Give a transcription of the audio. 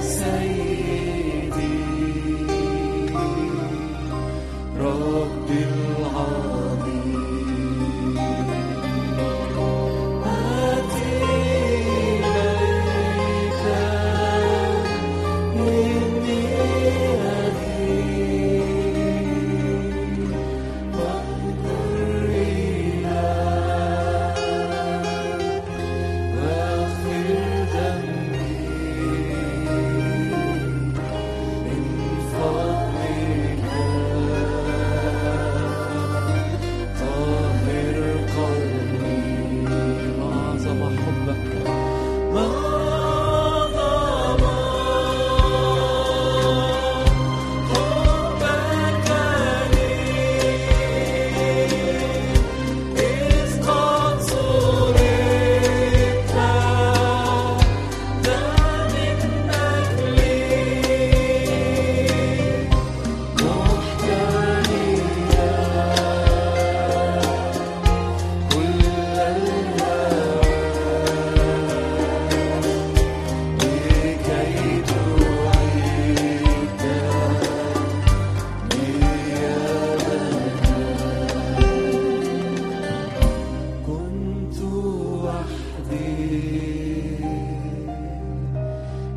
سيدي رب العالمين.